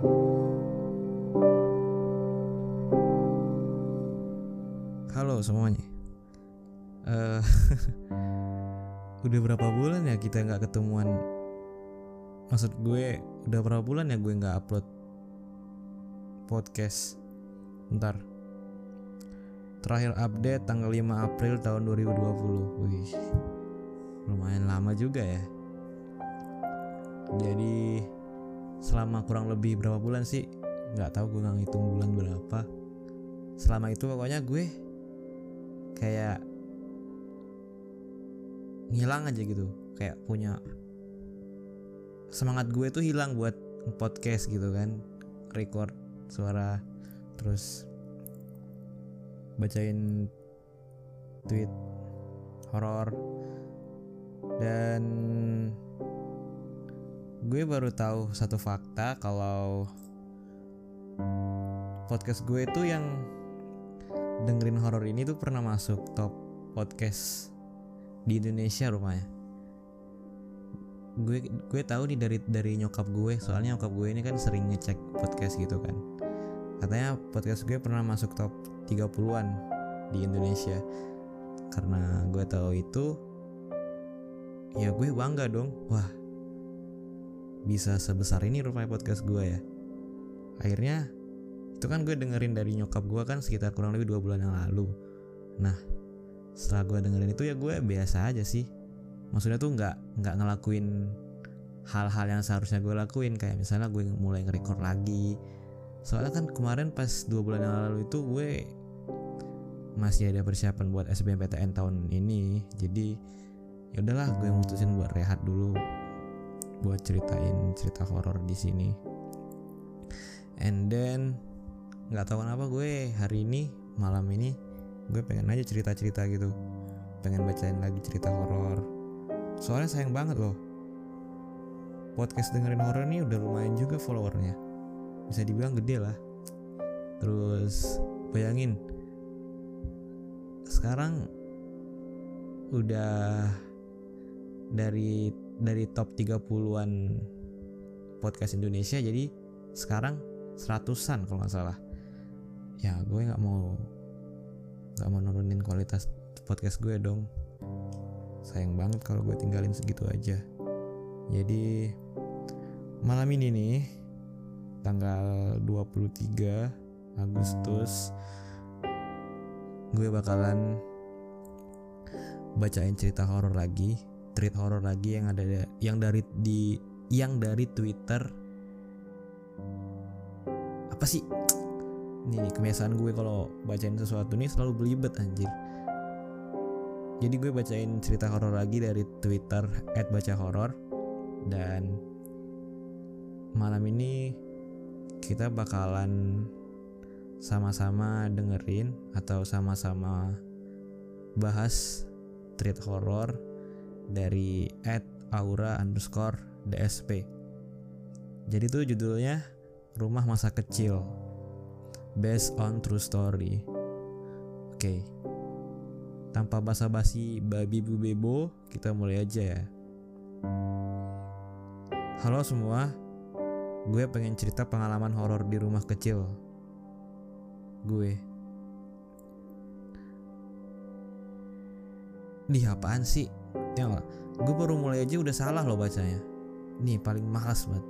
Halo semuanya. Eh, udah berapa bulan ya kita nggak ketemuan? Maksud gue udah berapa bulan ya gue nggak upload podcast. Ntar. Terakhir update tanggal 5 April tahun 2020. Wih. Lumayan lama juga ya. Jadi selama kurang lebih berapa bulan sih? Nggak tahu gue nggak ngitung bulan berapa. Selama itu pokoknya gue kayak ngilang aja gitu kayak punya semangat gue tuh hilang buat podcast gitu kan record suara terus bacain tweet horor dan gue baru tahu satu fakta kalau podcast gue itu yang dengerin horor ini tuh pernah masuk top podcast di Indonesia rumahnya. Gue gue tahu nih dari dari nyokap gue, soalnya nyokap gue ini kan sering ngecek podcast gitu kan. Katanya podcast gue pernah masuk top 30-an di Indonesia. Karena gue tahu itu ya gue bangga dong. Wah. Bisa sebesar ini rupanya podcast gue ya. Akhirnya itu kan gue dengerin dari nyokap gue kan sekitar kurang lebih dua bulan yang lalu. Nah setelah gue dengerin itu ya gue biasa aja sih. Maksudnya tuh nggak nggak ngelakuin hal-hal yang seharusnya gue lakuin. Kayak misalnya gue mulai nge-record lagi. Soalnya kan kemarin pas dua bulan yang lalu itu gue masih ada persiapan buat SBMPTN tahun ini. Jadi ya udahlah gue mutusin buat rehat dulu buat ceritain cerita horor di sini. And then nggak tahu kenapa gue hari ini malam ini gue pengen aja cerita cerita gitu. Pengen bacain lagi cerita horor. Soalnya sayang banget loh. Podcast dengerin horor ini udah lumayan juga followernya. Bisa dibilang gede lah. Terus bayangin. Sekarang udah dari dari top 30-an podcast Indonesia jadi sekarang seratusan kalau nggak salah. Ya gue nggak mau nggak mau nurunin kualitas podcast gue dong. Sayang banget kalau gue tinggalin segitu aja. Jadi malam ini nih tanggal 23 Agustus gue bakalan bacain cerita horor lagi tweet horor lagi yang ada yang dari di yang dari Twitter. Apa sih? Nih kebiasaan gue kalau bacain sesuatu nih selalu belibet anjir. Jadi gue bacain cerita horor lagi dari twitter @baca_horor dan malam ini kita bakalan sama-sama dengerin atau sama-sama bahas tweet horor dari @aura underscore dsp jadi tuh judulnya rumah masa kecil based on true story. Oke. Okay. Tanpa basa-basi babi bu bebo, kita mulai aja ya. Halo semua. Gue pengen cerita pengalaman horor di rumah kecil. Gue. Di apaan sih? Ya? Gue baru mulai aja udah salah loh bacanya. Nih paling malas banget.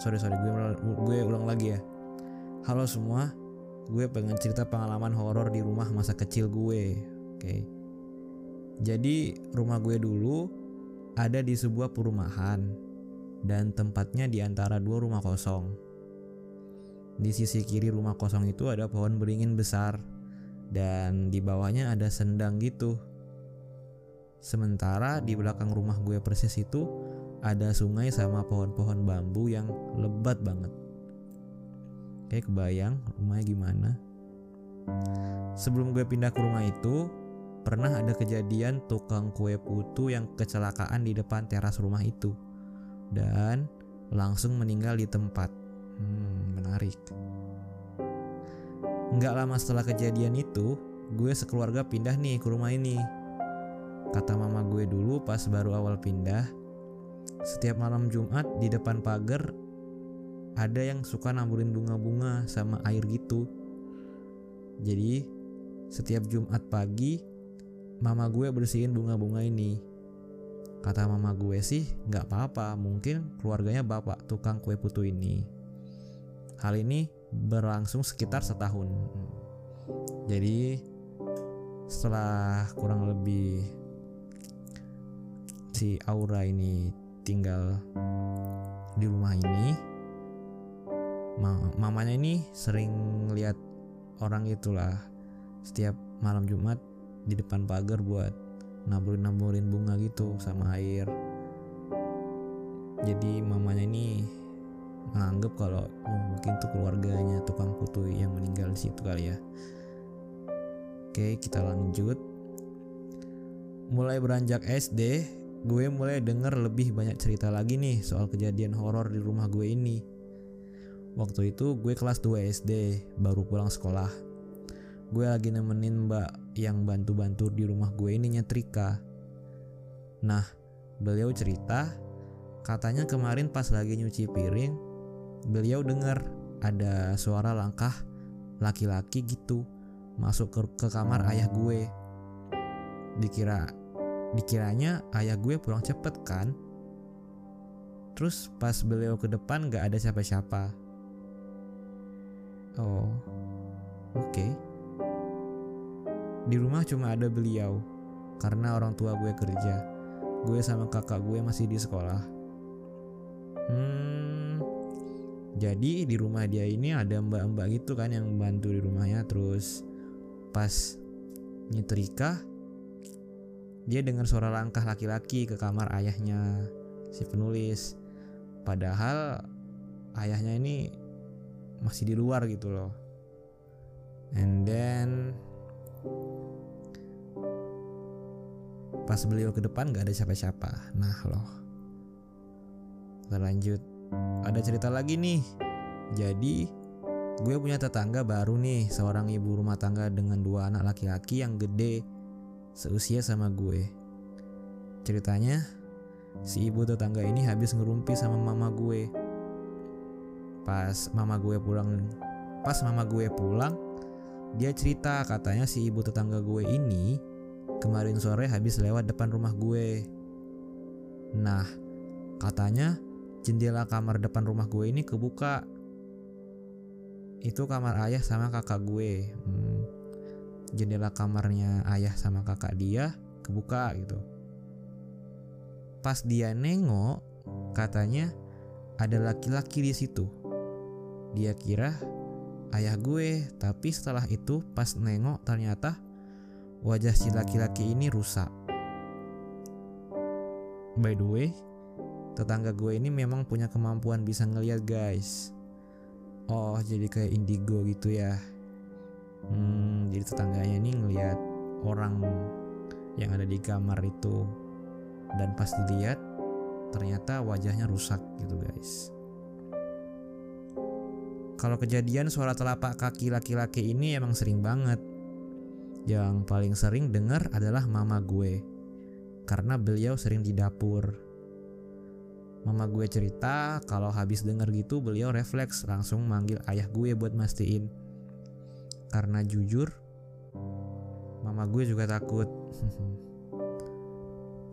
Sorry sorry gue gue ulang lagi ya Halo semua, gue pengen cerita pengalaman horor di rumah masa kecil gue. Oke. Okay. Jadi rumah gue dulu ada di sebuah perumahan dan tempatnya di antara dua rumah kosong. Di sisi kiri rumah kosong itu ada pohon beringin besar dan di bawahnya ada sendang gitu. Sementara di belakang rumah gue persis itu ada sungai sama pohon-pohon bambu yang lebat banget. Kayak kebayang rumahnya gimana. Sebelum gue pindah ke rumah itu, pernah ada kejadian tukang kue putu yang kecelakaan di depan teras rumah itu. Dan langsung meninggal di tempat. Hmm, menarik. Nggak lama setelah kejadian itu, gue sekeluarga pindah nih ke rumah ini. Kata mama gue dulu pas baru awal pindah, setiap malam Jumat di depan pagar ada yang suka naburin bunga-bunga sama air gitu. Jadi setiap Jumat pagi mama gue bersihin bunga-bunga ini. Kata mama gue sih nggak apa-apa mungkin keluarganya bapak tukang kue putu ini. Hal ini berlangsung sekitar setahun. Jadi setelah kurang lebih si Aura ini tinggal di rumah ini. Mamanya ini sering lihat orang itulah setiap malam Jumat di depan pagar buat naburin-naburin bunga gitu sama air. Jadi mamanya ini menganggap kalau oh, mungkin tuh keluarganya tukang putu yang meninggal di situ kali ya. Oke, kita lanjut. Mulai beranjak SD, gue mulai denger lebih banyak cerita lagi nih soal kejadian horor di rumah gue ini. Waktu itu gue kelas 2 SD, baru pulang sekolah. Gue lagi nemenin mbak yang bantu-bantu di rumah gue ini nyetrika. Nah, beliau cerita, katanya kemarin pas lagi nyuci piring, beliau dengar ada suara langkah laki-laki gitu masuk ke, ke kamar ayah gue dikira dikiranya ayah gue pulang cepet kan? Terus pas beliau ke depan gak ada siapa-siapa. Oh oke. Okay. di rumah cuma ada beliau karena orang tua gue kerja. Gue sama kakak gue masih di sekolah. Hmm jadi di rumah dia ini ada mbak-mbak gitu kan yang bantu di rumahnya. Terus pas nyetrika dia dengar suara langkah laki-laki ke kamar ayahnya si penulis. Padahal ayahnya ini masih di luar gitu loh. And then pas beliau ke depan gak ada siapa-siapa. Nah loh. Kita lanjut ada cerita lagi nih. Jadi Gue punya tetangga baru nih, seorang ibu rumah tangga dengan dua anak laki-laki yang gede seusia sama gue. Ceritanya, si ibu tetangga ini habis ngerumpi sama mama gue. Pas mama gue pulang, pas mama gue pulang, dia cerita katanya si ibu tetangga gue ini kemarin sore habis lewat depan rumah gue. Nah, katanya jendela kamar depan rumah gue ini kebuka itu kamar ayah sama kakak gue hmm, jendela kamarnya ayah sama kakak dia kebuka gitu. Pas dia nengok katanya ada laki-laki di situ. Dia kira ayah gue tapi setelah itu pas nengok ternyata wajah si laki-laki ini rusak. By the way tetangga gue ini memang punya kemampuan bisa ngeliat guys. Oh jadi kayak indigo gitu ya hmm, jadi tetangganya ini ngelihat orang yang ada di kamar itu. Dan pas dilihat ternyata wajahnya rusak gitu guys. Kalau kejadian suara telapak kaki laki-laki ini emang sering banget. Yang paling sering dengar adalah mama gue. Karena beliau sering di dapur. Mama gue cerita kalau habis denger gitu beliau refleks langsung manggil ayah gue buat mastiin. Karena jujur, mama gue juga takut.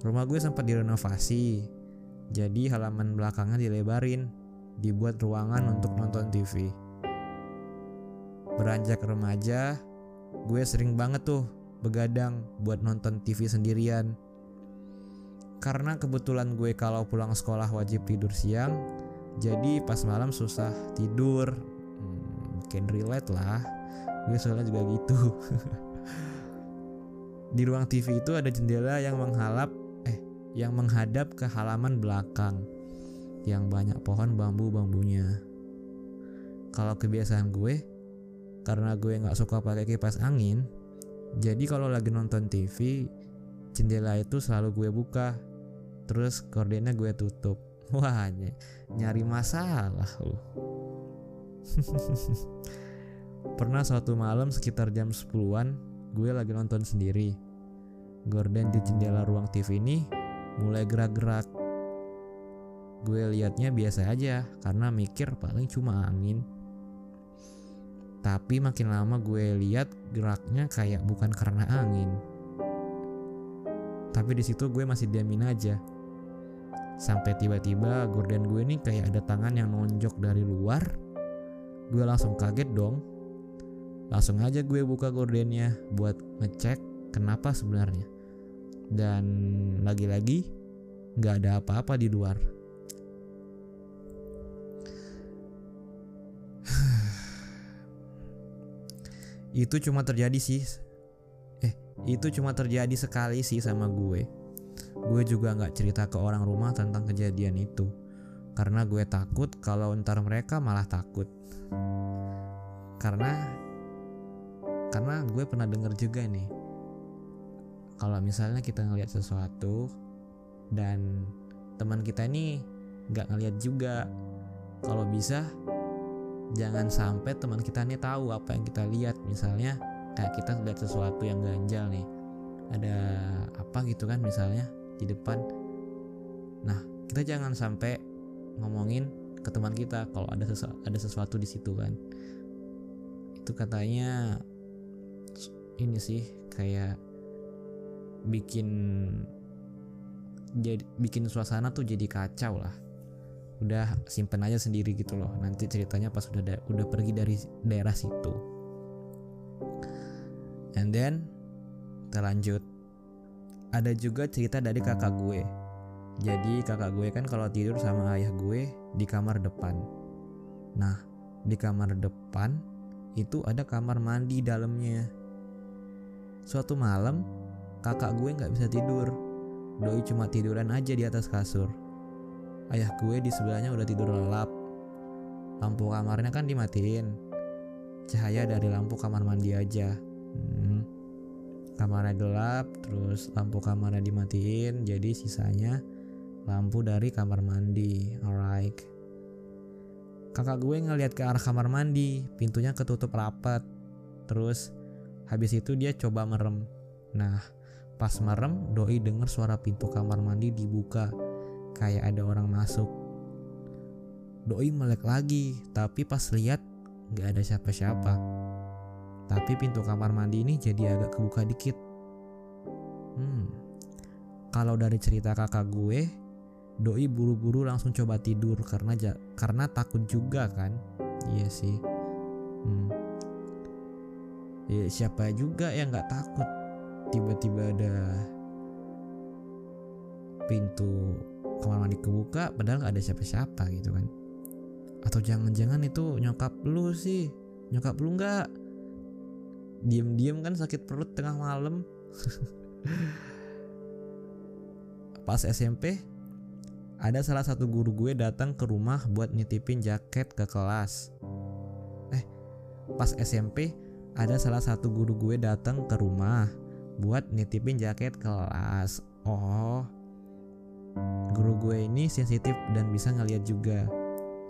Rumah gue sempat direnovasi, jadi halaman belakangnya dilebarin, dibuat ruangan untuk nonton TV. Beranjak remaja, gue sering banget tuh begadang buat nonton TV sendirian karena kebetulan gue kalau pulang sekolah wajib tidur siang, jadi pas malam susah tidur. Hmm, relate lah. Gue soalnya juga gitu. Di ruang TV itu ada jendela yang menghalap eh yang menghadap ke halaman belakang yang banyak pohon bambu-bambunya. Kalau kebiasaan gue, karena gue nggak suka pakai kipas angin, jadi kalau lagi nonton TV, jendela itu selalu gue buka terus kordennya gue tutup wah nyari masalah lu pernah suatu malam sekitar jam 10-an gue lagi nonton sendiri. Gorden di jendela ruang TV ini mulai gerak-gerak. Gue liatnya biasa aja karena mikir paling cuma angin. Tapi makin lama gue lihat geraknya kayak bukan karena angin. Tapi di situ gue masih diamin aja. Sampai tiba-tiba gorden gue nih kayak ada tangan yang nonjok dari luar. Gue langsung kaget dong langsung aja gue buka gordennya buat ngecek kenapa sebenarnya. Dan lagi-lagi nggak ada apa-apa di luar. Itu cuma terjadi sih. Eh itu cuma terjadi sekali sih sama gue. Gue juga nggak cerita ke orang rumah tentang kejadian itu. Karena gue takut kalau ntar mereka malah takut. Karena karena gue pernah denger juga nih. Kalau misalnya kita ngelihat sesuatu dan teman kita ini nggak ngelihat juga kalau bisa jangan sampai teman kita nih tahu apa yang kita lihat. Misalnya kayak kita lihat sesuatu yang ganjal nih ada apa gitu kan misalnya di depan. Nah kita jangan sampai ngomongin ke teman kita kalau ada sesu ada sesuatu di situ kan. Itu katanya ini sih kayak bikin jadi bikin suasana tuh jadi kacau lah. Udah simpen aja sendiri gitu loh. Nanti ceritanya pas udah da udah pergi dari daerah situ. And then kita lanjut. Ada juga cerita dari kakak gue. Jadi kakak gue kan kalau tidur sama ayah gue di kamar depan. Nah di kamar depan itu ada kamar mandi dalamnya suatu malam kakak gue nggak bisa tidur doi cuma tiduran aja di atas kasur Ayah gue di sebelahnya udah tidur lelap. Lampu kamarnya kan dimatiin. Cahaya dari lampu kamar mandi aja. Hmm. Kamarnya gelap, terus lampu kamarnya dimatiin, jadi sisanya lampu dari kamar mandi. Alright. Kakak gue ngeliat ke arah kamar mandi, pintunya ketutup rapat. Terus habis itu dia coba merem. Nah, pas merem, doi denger suara pintu kamar mandi dibuka kayak ada orang masuk. Doi melek lagi, tapi pas lihat nggak ada siapa-siapa. Tapi pintu kamar mandi ini jadi agak kebuka dikit. Hmm, kalau dari cerita kakak gue, Doi buru-buru langsung coba tidur karena ja karena takut juga kan. Iya sih. Hmm. Ya, siapa juga yang nggak takut? Tiba-tiba ada pintu kamar mandi kebuka padahal nggak ada siapa-siapa gitu kan. Atau jangan-jangan itu nyokap lu sih? Nyokap lu nggak? Diem-diem kan sakit perut tengah malam. Pas SMP ada salah satu guru gue datang ke rumah buat nitipin jaket ke kelas. Eh pas SMP ada salah satu guru gue datang ke rumah buat nitipin jaket kelas. Oh. Guru gue ini sensitif dan bisa ngeliat juga.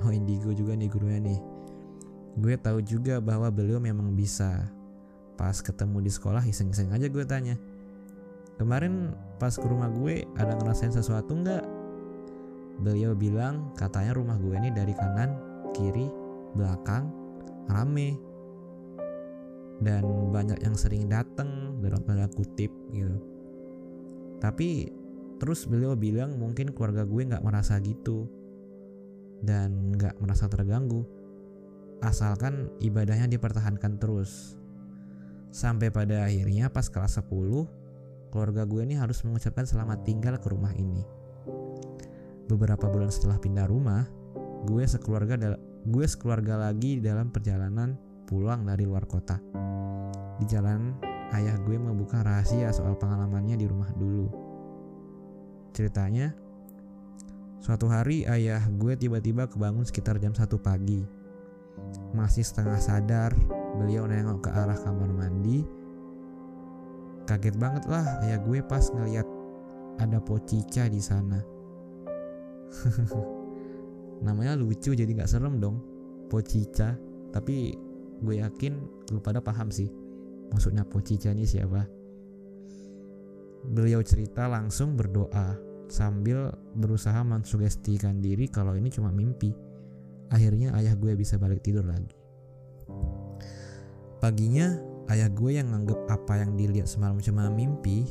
Oh indigo juga nih gurunya nih. Gue tahu juga bahwa beliau memang bisa. Pas ketemu di sekolah iseng-iseng aja gue tanya. Kemarin pas ke rumah gue ada ngerasain sesuatu nggak? Beliau bilang katanya rumah gue ini dari kanan kiri belakang rame dan banyak yang sering datang dalam tanda kutip gitu tapi Terus beliau bilang mungkin keluarga gue nggak merasa gitu dan nggak merasa terganggu asalkan ibadahnya dipertahankan terus. Sampai pada akhirnya pas kelas 10 keluarga gue ini harus mengucapkan selamat tinggal ke rumah ini. Beberapa bulan setelah pindah rumah, gue sekeluarga gue sekeluarga lagi dalam perjalanan pulang dari luar kota. Di jalan, ayah gue membuka rahasia soal pengalamannya di rumah dulu. Ceritanya, suatu hari ayah gue tiba-tiba kebangun sekitar jam 1 pagi. Masih setengah sadar, beliau nengok ke arah kamar mandi. Kaget banget lah ayah gue pas ngeliat ada pocica di sana. Namanya lucu jadi nggak serem dong, pocica. Tapi gue yakin lu pada paham sih maksudnya pocica ini siapa. Beliau cerita langsung berdoa sambil berusaha mensugestikan diri kalau ini cuma mimpi. Akhirnya ayah gue bisa balik tidur lagi. Paginya, ayah gue yang nganggep apa yang dilihat semalam cuma mimpi,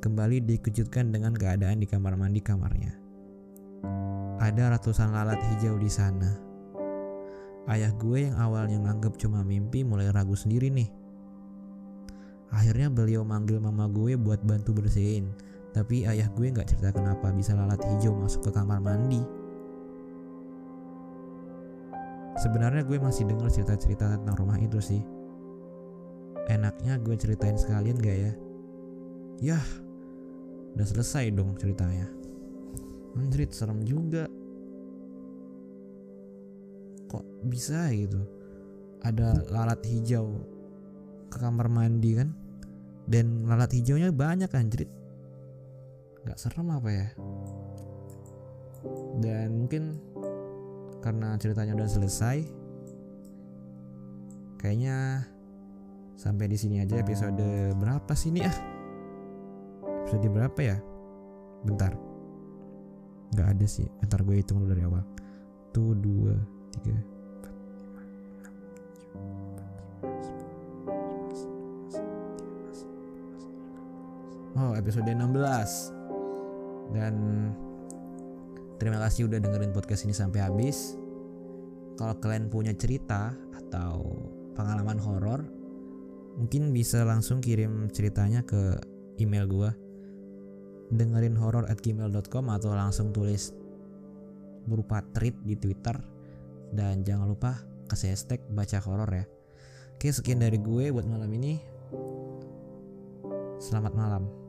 kembali dikejutkan dengan keadaan di kamar mandi kamarnya. Ada ratusan lalat hijau di sana. Ayah gue yang awalnya nganggep cuma mimpi mulai ragu sendiri nih. Akhirnya beliau manggil mama gue buat bantu bersihin. Tapi ayah gue nggak cerita kenapa bisa lalat hijau masuk ke kamar mandi. Sebenarnya gue masih denger cerita-cerita tentang rumah itu sih. Enaknya gue ceritain sekalian gak ya? Yah, udah selesai dong ceritanya. Anjrit serem juga. Kok bisa gitu? Ada lalat hijau ke kamar mandi kan? Dan lalat hijaunya banyak anjrit. Gak serem apa ya? Dan mungkin karena ceritanya udah selesai, kayaknya sampai di sini aja episode berapa sih ini ah? Episode berapa ya? Bentar nggak ada sih ntar gue hitung dulu dari awal tuh dua Oh episode 16 Dan Terima kasih udah dengerin podcast ini sampai habis Kalau kalian punya cerita Atau pengalaman horor Mungkin bisa langsung kirim ceritanya ke email gue dengerin horror at gmail.com atau langsung tulis berupa tweet di Twitter dan jangan lupa kasih hashtag baca horor ya. Oke sekian dari gue buat malam ini. Selamat malam.